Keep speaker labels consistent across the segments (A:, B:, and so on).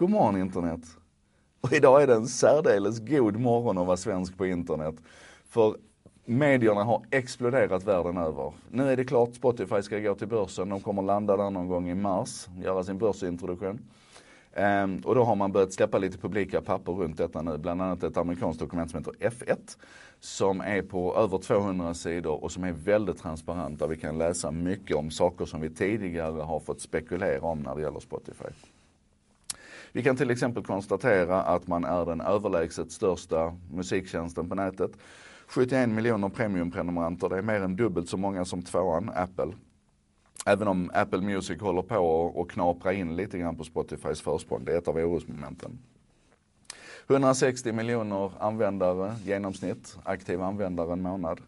A: God morgon internet. Och idag är det en särdeles god morgon att vara svensk på internet. För medierna har exploderat världen över. Nu är det klart, Spotify ska gå till börsen. De kommer landa där någon gång i mars, göra sin börsintroduktion. Um, och då har man börjat släppa lite publika papper runt detta nu. Bland annat ett amerikanskt dokument som heter F1. Som är på över 200 sidor och som är väldigt transparent. Där vi kan läsa mycket om saker som vi tidigare har fått spekulera om när det gäller Spotify. Vi kan till exempel konstatera att man är den överlägset största musiktjänsten på nätet. 71 miljoner premiumprenumeranter, det är mer än dubbelt så många som tvåan, Apple. Även om Apple Music håller på att knapra in lite grann på Spotifys försprång. Det är ett av orosmomenten. 160 miljoner användare genomsnitt, aktiva användare en månad.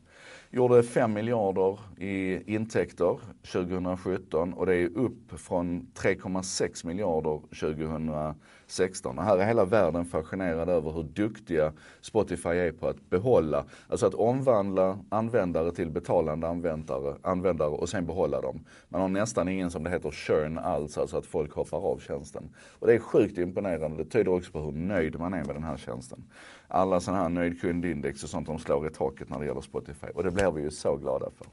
A: Gjorde 5 miljarder i intäkter 2017 och det är upp från 3,6 miljarder 2016. Och här är hela världen fascinerad över hur duktiga Spotify är på att behålla, alltså att omvandla användare till betalande användare, användare och sen behålla dem. Man har nästan ingen som det heter churn alls, alltså att folk hoppar av tjänsten. Och det är sjukt imponerande. Det tyder också på hur nöjd man är med den här tjänsten. Alla sådana här nöjd kundindex och sånt de slår i taket när det gäller Spotify. Och det blir vi ju så glada för.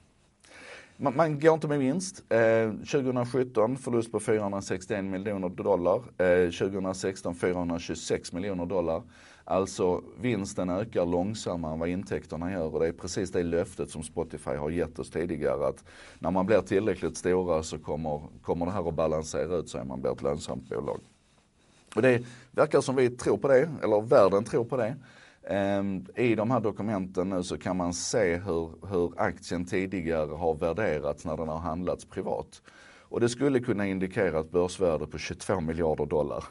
A: Man, man går inte med vinst. Eh, 2017 förlust på 461 miljoner dollar. Eh, 2016 426 miljoner dollar. Alltså vinsten ökar långsammare än vad intäkterna gör och det är precis det löftet som Spotify har gett oss tidigare att när man blir tillräckligt stora så kommer, kommer det här att balansera ut sig, man blir ett lönsamt bolag. Och det verkar som vi tror på det, eller världen tror på det. Ehm, I de här dokumenten nu så kan man se hur, hur aktien tidigare har värderats när den har handlats privat. Och det skulle kunna indikera ett börsvärde på 22 miljarder dollar.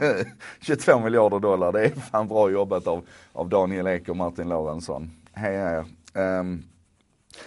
A: 22 miljarder dollar, det är fan bra jobbat av, av Daniel Ek och Martin Lorentzon. Heja er. Um,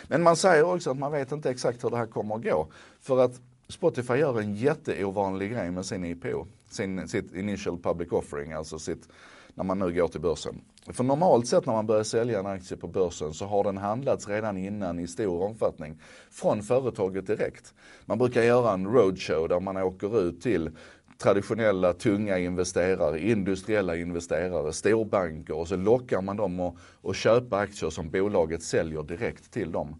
A: men man säger också att man vet inte exakt hur det här kommer att gå. För att Spotify gör en jätteovanlig grej med sin IPO, sin, sitt initial public offering, alltså sitt när man nu går till börsen. För normalt sett när man börjar sälja en aktie på börsen så har den handlats redan innan i stor omfattning från företaget direkt. Man brukar göra en roadshow där man åker ut till traditionella tunga investerare, industriella investerare, storbanker och så lockar man dem att, att köpa aktier som bolaget säljer direkt till dem.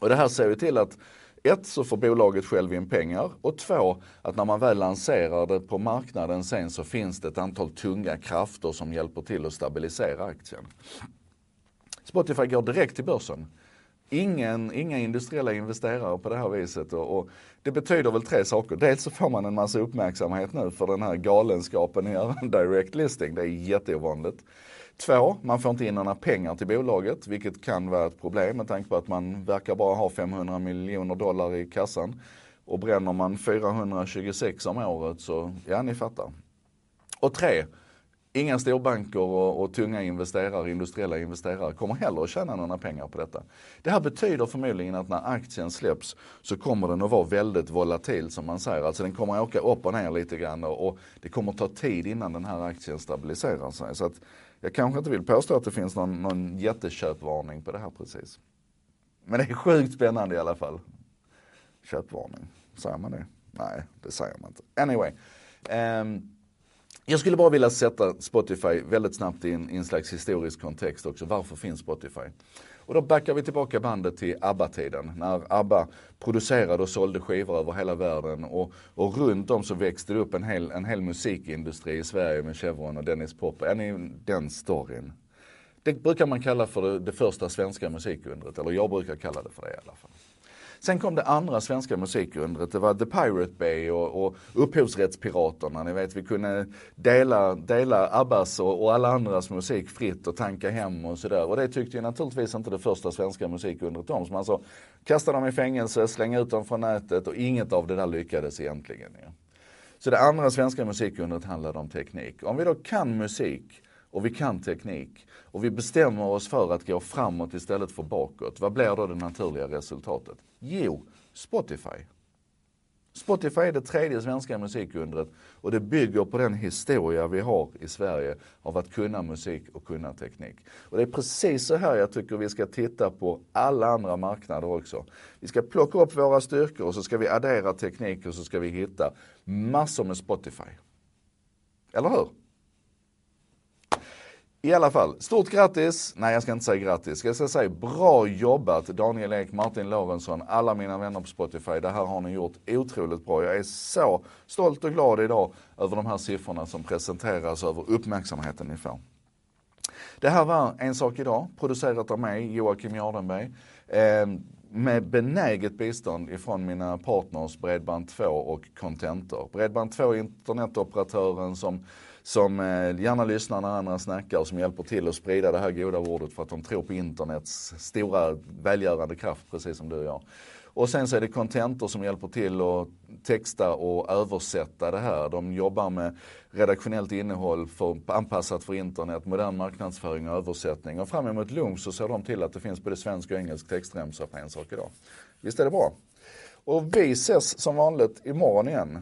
A: Och det här ser ju till att ett, så får bolaget själv in pengar och två, att när man väl lanserar det på marknaden sen så finns det ett antal tunga krafter som hjälper till att stabilisera aktien. Spotify går direkt till börsen. Ingen, inga industriella investerare på det här viset och, och, det betyder väl tre saker. Dels så får man en massa uppmärksamhet nu för den här galenskapen i en direct listing. Det är jätteovanligt. Två, man får inte in några pengar till bolaget, vilket kan vara ett problem med tanke på att man verkar bara ha 500 miljoner dollar i kassan. Och bränner man 426 om året så, ja ni fattar. Och tre, Inga storbanker och, och, tunga investerare, industriella investerare kommer heller att tjäna några pengar på detta. Det här betyder förmodligen att när aktien släpps så kommer den att vara väldigt volatil som man säger. Alltså den kommer att åka upp och ner lite grann och, och det kommer att ta tid innan den här aktien stabiliserar sig. Så att jag kanske inte vill påstå att det finns någon, någon jätteköpvarning på det här precis. Men det är sjukt spännande i alla fall. Köpvarning, säger man det? Nej, det säger man inte. Anyway. Um, jag skulle bara vilja sätta Spotify väldigt snabbt i en, i en slags historisk kontext också. Varför finns Spotify? Och då backar vi tillbaka bandet till ABBA-tiden. När ABBA producerade och sålde skivor över hela världen. Och, och runt om så växte det upp en hel, en hel musikindustri i Sverige med Chevron och Dennis Pop. Är ni den storyn? Det brukar man kalla för det, det första svenska musikundret. Eller jag brukar kalla det för det i alla fall. Sen kom det andra svenska musikundret. Det var The Pirate Bay och, och upphovsrättspiraterna. Ni vet vi kunde dela, dela Abbas och, och alla andras musik fritt och tanka hem och sådär. Och det tyckte ju naturligtvis inte det första svenska musikundret om. Så man sa kasta dem i fängelse, slänga ut dem från nätet och inget av det där lyckades egentligen. Ja. Så det andra svenska musikundret handlade om teknik. Om vi då kan musik och vi kan teknik och vi bestämmer oss för att gå framåt istället för bakåt. Vad blir då det naturliga resultatet? Jo, Spotify. Spotify är det tredje svenska musikundret och det bygger på den historia vi har i Sverige av att kunna musik och kunna teknik. Och det är precis så här jag tycker vi ska titta på alla andra marknader också. Vi ska plocka upp våra styrkor och så ska vi addera teknik och så ska vi hitta massor med Spotify. Eller hur? I alla fall, stort grattis! Nej, jag ska inte säga grattis. Jag ska säga bra jobbat Daniel Ek, Martin Lorentzon, alla mina vänner på Spotify. Det här har ni gjort otroligt bra. Jag är så stolt och glad idag över de här siffrorna som presenteras, över uppmärksamheten ni får. Det här var En sak idag, producerat av mig, Joakim Jardenberg. Eh, med benäget bistånd ifrån mina partners Bredband2 och Contentor. Bredband2 är internetoperatören som som eh, gärna lyssnar när andra snackar och som hjälper till att sprida det här goda ordet för att de tror på internets stora välgörande kraft, precis som du och jag. Och sen så är det Contentor som hjälper till att texta och översätta det här. De jobbar med redaktionellt innehåll för, anpassat för internet, modern marknadsföring och översättning. Och fram emot lunch så ser de till att det finns både svensk och engelsk textremsa på en sak idag. Visst är det bra? Och vi ses som vanligt imorgon igen.